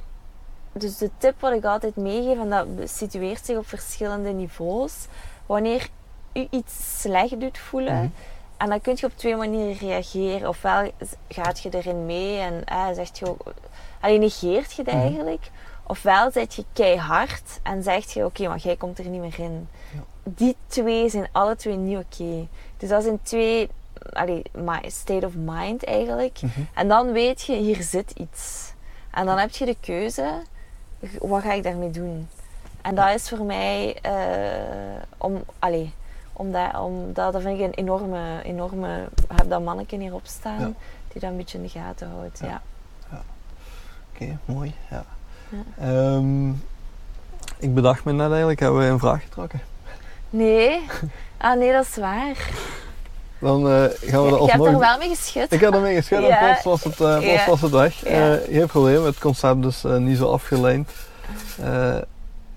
Dus de tip wat ik altijd meegeef, en dat situeert zich op verschillende niveaus. Wanneer u iets slecht doet voelen, Mhm. en dan kun je op twee manieren reageren. Ofwel gaat je erin mee en eh, zegt je ook, alleen negeert je het Mhm. eigenlijk. Ofwel zet je keihard en zegt je, oké, maar jij komt er niet meer in. Ja. Die twee zijn alle twee niet oké. Dus dat zijn twee, allee, state of mind eigenlijk. Mhm. En dan weet je, hier zit iets. En dan heb je de keuze, wat ga ik daarmee doen? En dat is voor mij, eh, om, allee, om dat, om dat, dat vind ik een enorme, enorme, heb dat manneke hierop staan, Ja. die dat een beetje in de gaten houdt. Ja. Ja. Oké, mooi. Ja. Ja. Ehm, ik bedacht me net eigenlijk, hebben we een vraag getrokken? Nee? Ah nee, dat is waar. Dan eh, gaan we Ja, er je hebt alsnog... er wel mee geschud. Ik heb ermee geschud en Ja. plots was het, plots Ja. was het weg. Ja. Eh, geen probleem, het concept is eh, niet zo afgeleid.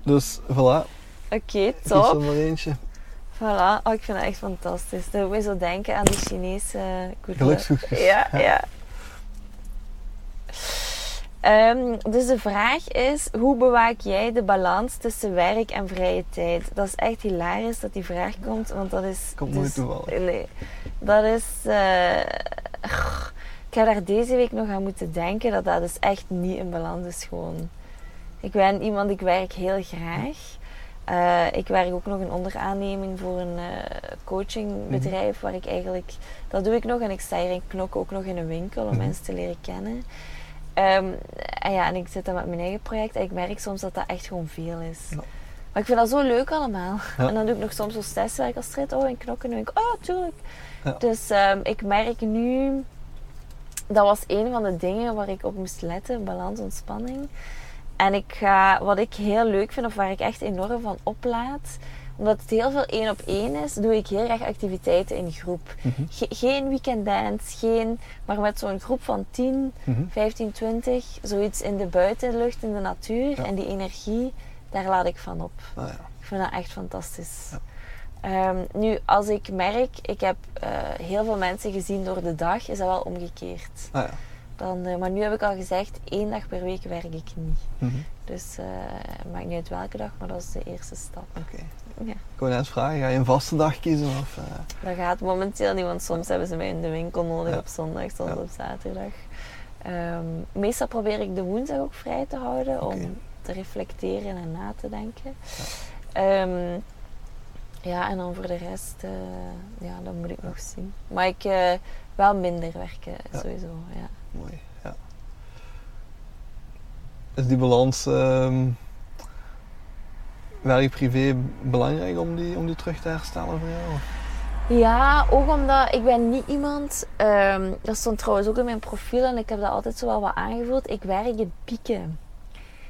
Dus voilà, Oké, kies top. er maar eentje. Voilà. Oh, ik vind het echt fantastisch. Dat me zo denken aan die Chinese uh, good luck. Gelukshoekjes. Ja, ja. Ehm, dus de vraag is, hoe bewaak jij de balans tussen werk en vrije tijd? Dat is echt hilarisch dat die vraag komt, want dat is... Komt dus- toevallig. Nee, dat is... eh, ik heb daar deze week nog aan moeten denken, dat dat dus echt niet in balans is gewoon. Ik ben iemand, ik werk heel graag. Eh, ik werk ook nog een onderaanneming voor een eh, coachingbedrijf waar ik eigenlijk... Dat doe ik nog en ik sta hier in Knokken ook nog in een winkel om Mhm. mensen te leren kennen. Ehm, en ja, en ik zit dan met mijn eigen project en ik merk soms dat dat echt gewoon veel is. Ja. Maar ik vind dat zo leuk allemaal. Ja. En dan doe ik nog soms zo stresswerk als strijd. Oh, in knokken. En denk ik, oh, tuurlijk. Ja. Dus ehm, ik merk nu... Dat was een van de dingen waar ik op moest letten. Balans, ontspanning. En ik ga, wat ik heel leuk vind, of waar ik echt enorm van oplaad... Omdat het heel veel één op één is, doe ik heel erg activiteiten in groep. Mhm, Ge- geen weekenddance, geen... Maar met zo'n groep van 10, mhm. 15, 20, zoiets in de buitenlucht, in de natuur. Ja. En die energie, daar laat ik van op. Nou ja. Ik vind dat echt fantastisch. Ja. Ehm, nu, als ik merk, ik heb eh, heel veel mensen gezien door de dag, is dat wel omgekeerd. Nou ja. Dan, eh, maar nu heb ik al gezegd, één dag per week werk ik niet. Mhm. Dus het maakt niet uit welke dag, maar dat is de eerste stap. Oké. Ja. Net eens vragen, ga je een vaste dag kiezen? Of, eh, Dat gaat momenteel niet, want soms hebben ze mij in de winkel nodig Ja. op zondag, soms Ja. op zaterdag. Ehm, meestal probeer ik de woensdag ook vrij te houden om te reflecteren en na te denken. Ehm, ja, en dan voor de rest, eh, ja, dat moet ik nog zien. Maar ik eh, wel minder werken, sowieso. Ja. mooi, ja. Is die balans ehm werk-privé belangrijk om die, om die terug te herstellen voor jou? Ja, ook omdat ik ben niet iemand, ehm, dat stond trouwens ook in mijn profiel en ik heb dat altijd zo wel wat aangevuld, ik werk in pieken.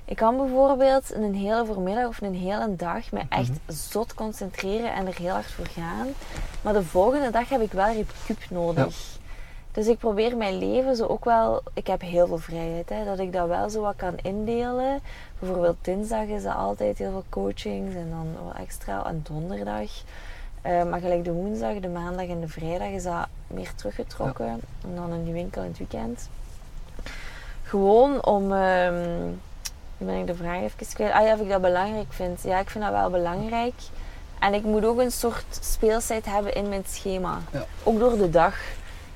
Ik kan bijvoorbeeld een hele voormiddag of een hele dag me echt zot concentreren en er heel hard voor gaan. Maar de volgende dag heb ik wel recup nodig. Dus ik probeer mijn leven zo ook wel, ik heb heel veel vrijheid, hè, dat ik dat wel zo wat kan indelen. Bijvoorbeeld dinsdag is dat altijd heel veel coachings en dan wat extra en donderdag. Eh, maar gelijk de woensdag, de maandag en de vrijdag is dat meer teruggetrokken. En dan in die winkel in het weekend. Gewoon om, ehm ben ik de vraag even kwijt. Ah ja, of ik dat belangrijk vind. Ja, ik vind dat wel belangrijk. En ik moet ook een soort speeltijd hebben in mijn schema. Ja. Ook door de dag.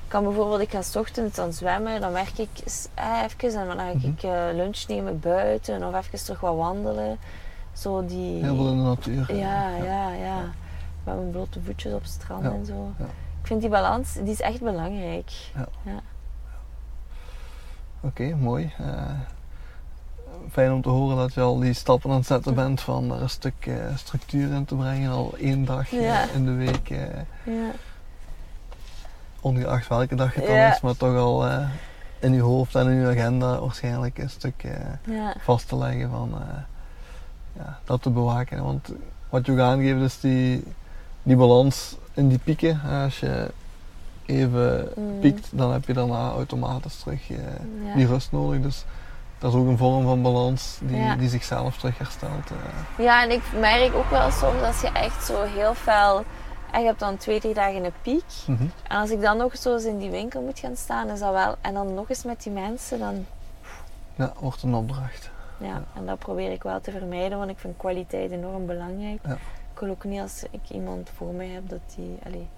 Ik kan bijvoorbeeld, ik ga 's ochtends dan zwemmen, dan werk ik eh, even en dan ga ik Mhm. eh, lunch nemen buiten of even terug wat wandelen. Zo die... Heel veel in de natuur. Ja, ja, ja. Met mijn blote voetjes op het strand Ja, en zo. ja. Ik vind die balans, die is echt belangrijk. Oké, mooi. Eh, fijn om te horen dat je al die stappen aan het zetten bent van er een stuk structuur in te brengen. Al één dag Ja. in de week, Ja. Ongeacht welke dag het dan is, maar toch al eh, in je hoofd en in je agenda waarschijnlijk een stuk eh, vast te leggen van eh, ja, dat te bewaken. Want wat je ook aangeeft is die, die balans in die pieken. Als je even Mm. piekt, dan heb je daarna automatisch terug Ja. die rust nodig. Dus dat is ook een vorm van balans die, Ja. die zichzelf terug herstelt. Ja, en ik merk ook wel soms als je echt zo heel fel... En je hebt dan twee, drie dagen een piek. Mhm. En als ik dan nog zo eens in die winkel moet gaan staan, is dat wel... En dan nog eens met die mensen, dan... Ja, wordt een opdracht. Ja, Ja. en dat probeer ik wel te vermijden, want ik vind kwaliteit enorm belangrijk. Ja. Ik wil ook niet als ik iemand voor mij heb dat die allee,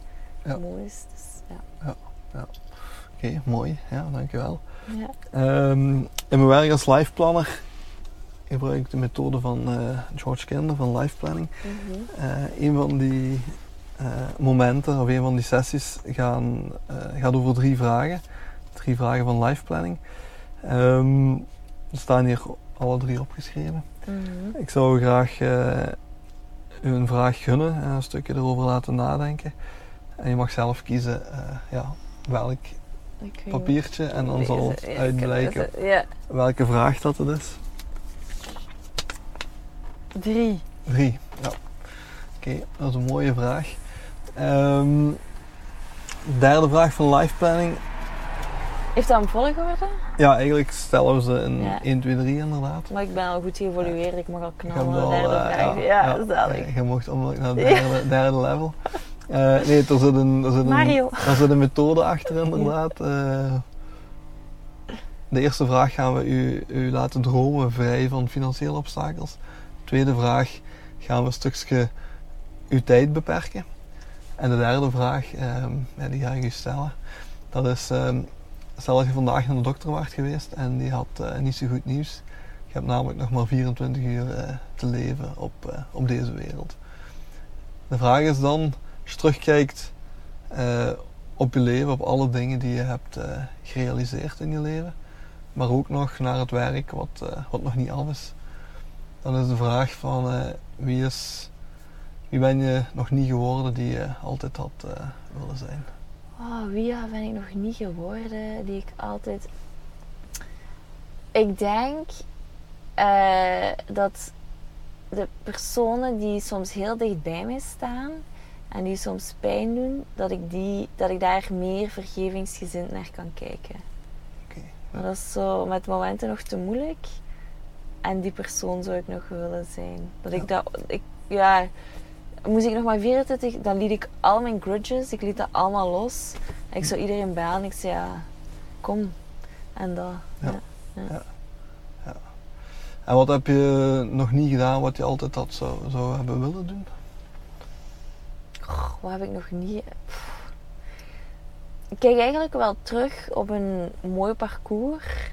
Ja. mooi is. Dus, ja. Oké, mooi. Ja, dankjewel. Ja. Ehm, in mijn werk als life planner gebruik ik de methode van eh, George Kinder van life planning. Mhm. Eh, een van die eh, momenten of een van die sessies gaan, eh, gaat over drie vragen. Drie vragen van life planning. Ehm, er staan hier alle drie opgeschreven. Mhm. Ik zou graag eh, u een vraag gunnen en een stukje erover laten nadenken. En je mag zelf kiezen ja, welk papiertje en dan zal het uitblijken. Ja, welke vraag dat het is. drie. Drie. Ja. Oké, dat is een mooie vraag. Ehm, derde vraag van life planning. Heeft dat een volgorde? Ja, eigenlijk stellen we ze in Ja. 1, 2, 3 inderdaad. Maar ik ben al goed geëvolueerd, ik mag al knallen. al, derde eh, vraag. Ja, dat is zalig. Je mocht onmiddellijk naar het derde, derde level. Eh, nee, er zit, een, er, zit een, er zit een methode achter inderdaad. Eh, de eerste vraag gaan we u, u laten dromen vrij van financiële obstakels. De tweede vraag gaan we een stukje uw tijd beperken. En de derde vraag, ehm, die ga ik u stellen. Dat is, ehm, stel dat je vandaag naar de dokter was geweest en die had eh, niet zo goed nieuws. Je hebt namelijk nog maar 24 uur eh, te leven op, eh, op deze wereld. De vraag is dan, als je terugkijkt op je leven, op alle dingen die je hebt gerealiseerd in je leven, maar ook nog naar het werk wat, wat nog niet af is. Dan is de vraag van wie, is, wie ben je nog niet geworden die je altijd had eh, willen zijn. Oh, wie ben ik nog niet geworden die ik altijd. Ik denk eh, dat de personen die soms heel dicht bij mij staan en die soms pijn doen, dat ik, die, dat ik daar meer vergevingsgezind naar kan kijken. Oké. Maar dat is zo met momenten nog te moeilijk. En die persoon zou ik nog willen zijn. Dat ik dat, ik, ja, moest ik nog maar 24, dan liet ik al mijn grudges, ik liet dat allemaal los. En ik zou iedereen bellen en ik zei, ja, kom. En dat, Ja. ja. En wat heb je nog niet gedaan wat je altijd had zou, zou hebben willen doen? Wat heb ik nog niet... Pff. Ik kijk eigenlijk wel terug op een mooi parcours.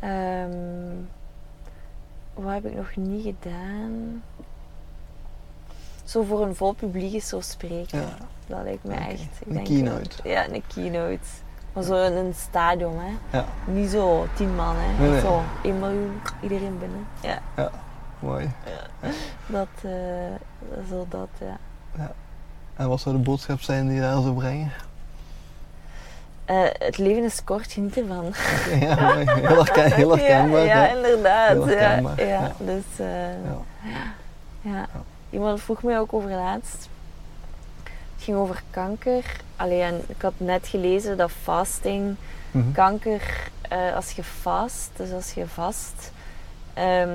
Ehm, wat heb ik nog niet gedaan? Zo voor een vol publiek is zo spreken. Ja. Dat lijkt me echt. Ik Een denk keynote. Ja, een keynote. Maar zo in een stadion, hè. Ja, Niet zo tien man, hè. Nee, nee. Zo 1 miljoen, iedereen binnen. Ja, mooi. dat, eh zo dat, ja. En wat zou de boodschap zijn die je daar zou brengen? Eh, het leven is kort, geniet ervan. Ja, mooi. Heel, herken, heel herkenbaar. Ja, ja ja. inderdaad. Heel ja, ja, ja. Dus, eh, Ja. ja. Iemand vroeg mij ook over laatst. Het ging over kanker. Allee, en ik had net gelezen dat fasting, Mhm. kanker, eh, als je fast, dus als je vast ehm,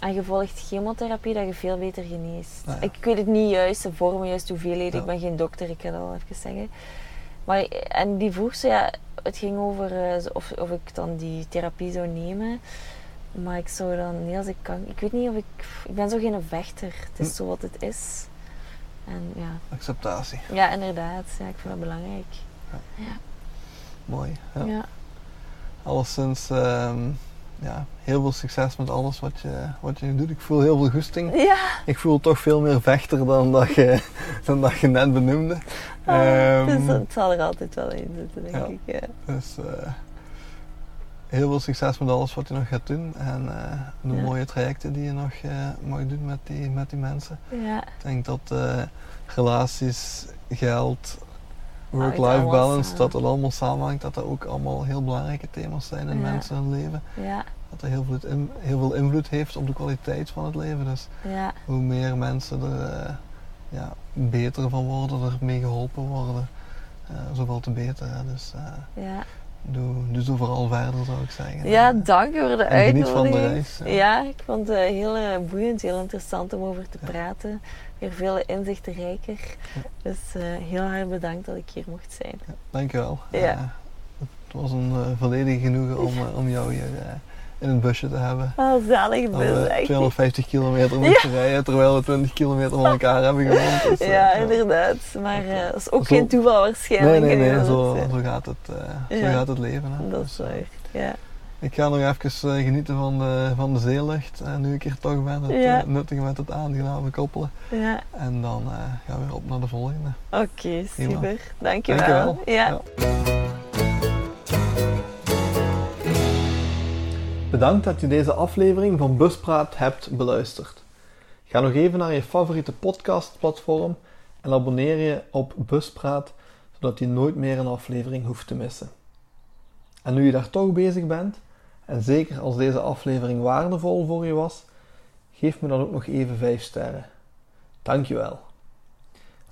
en je volgt chemotherapie, dat je veel beter geneest. Ah, ja. Ik weet het niet juist, de vorm, juist hoeveelheid. Ja. Ik ben geen dokter, ik kan dat wel even zeggen. Maar, en die vroeg ze, ja, het ging over eh, of, of ik dan die therapie zou nemen. Maar ik zou dan, nee, als ik kan, ik weet niet of ik, ik ben zo geen vechter. Het is Hm. zo wat het is. En ja, Acceptatie. ja inderdaad, ja, ik vind dat belangrijk. Mooi. Ja. Ja. Alleszins, ehm, ja, heel veel succes met alles wat je, wat je doet. Ik voel heel veel goesting. Ja, Ik voel toch veel meer vechter dan dat je, dan dat je net benoemde. Ehm, dus het zal er altijd wel in zitten, denk ja. ik. Ja. Dus eh, heel veel succes met alles wat je nog gaat doen. En eh, de Ja. mooie trajecten die je nog eh, mag doen met die, met die mensen. Ja. Ik denk dat eh, relaties, geld, Hangt work-life balance, dat het allemaal samenhangt. Dat dat ook allemaal heel belangrijke thema's zijn in Ja. mensen hun leven. Ja, Dat dat heel veel, in- heel veel invloed heeft op de kwaliteit van het leven. Dus ja, hoe meer mensen er ja, beter van worden, er mee geholpen worden, zoveel te beter. Hè. Dus ja. Doe, doe zo vooral verder, zou ik zeggen. Ja, dank voor de van uitnodiging. reis. ja. Ja, ik vond het heel eh, boeiend, heel interessant om over te Ja. praten. Weer veel inzichten rijker. Ja. Dus eh, heel erg bedankt dat ik hier mocht zijn. Ja, dankjewel. Ja. Eh, het was een volledig genoegen om, om jou hier in het busje te hebben. Oh, zalig bus, we echt. 250 kilometer moeten rijden terwijl we 20 kilometer van elkaar hebben gewoond. Dus, eh, Ja, inderdaad. Maar eh, dat is ook Zo- geen toeval Nee, waarschijnlijk. nee, nee, zo, dat, eh, zo, gaat het, zo gaat het leven. Hè. dat is Dus, waar. Ja. ik ga nog even genieten van de, van de zeelucht, nu ik hier toch ben. Het Ja. nuttige met het aangename koppelen. ja. En dan gaan we weer op naar de volgende. Oké, super. Dankjewel. Dankjewel. Ja. Bedankt dat je deze aflevering van Buspraat hebt beluisterd. Ga nog even naar je favoriete podcastplatform en abonneer je op Buspraat, zodat je nooit meer een aflevering hoeft te missen. En nu je daar toch bezig bent, en zeker als deze aflevering waardevol voor je was, geef me dan ook nog even 5 sterren. Dankjewel.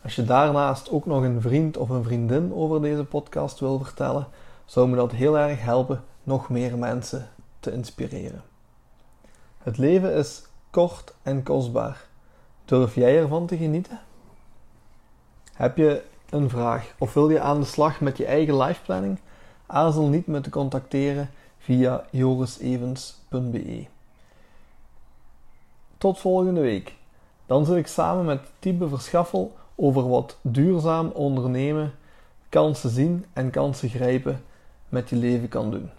Als je daarnaast ook nog een vriend of een vriendin over deze podcast wil vertellen, zou me dat heel erg helpen nog meer mensen te inspireren. Het leven is kort en kostbaar. Durf jij ervan te genieten? Heb je een vraag of wil je aan de slag met je eigen life planning? Aarzel niet met te contacteren via jorisevens.be. Tot volgende week. Dan zit ik samen met Tibe Verschaffel over wat duurzaam ondernemen, kansen zien en kansen grijpen met je leven kan doen.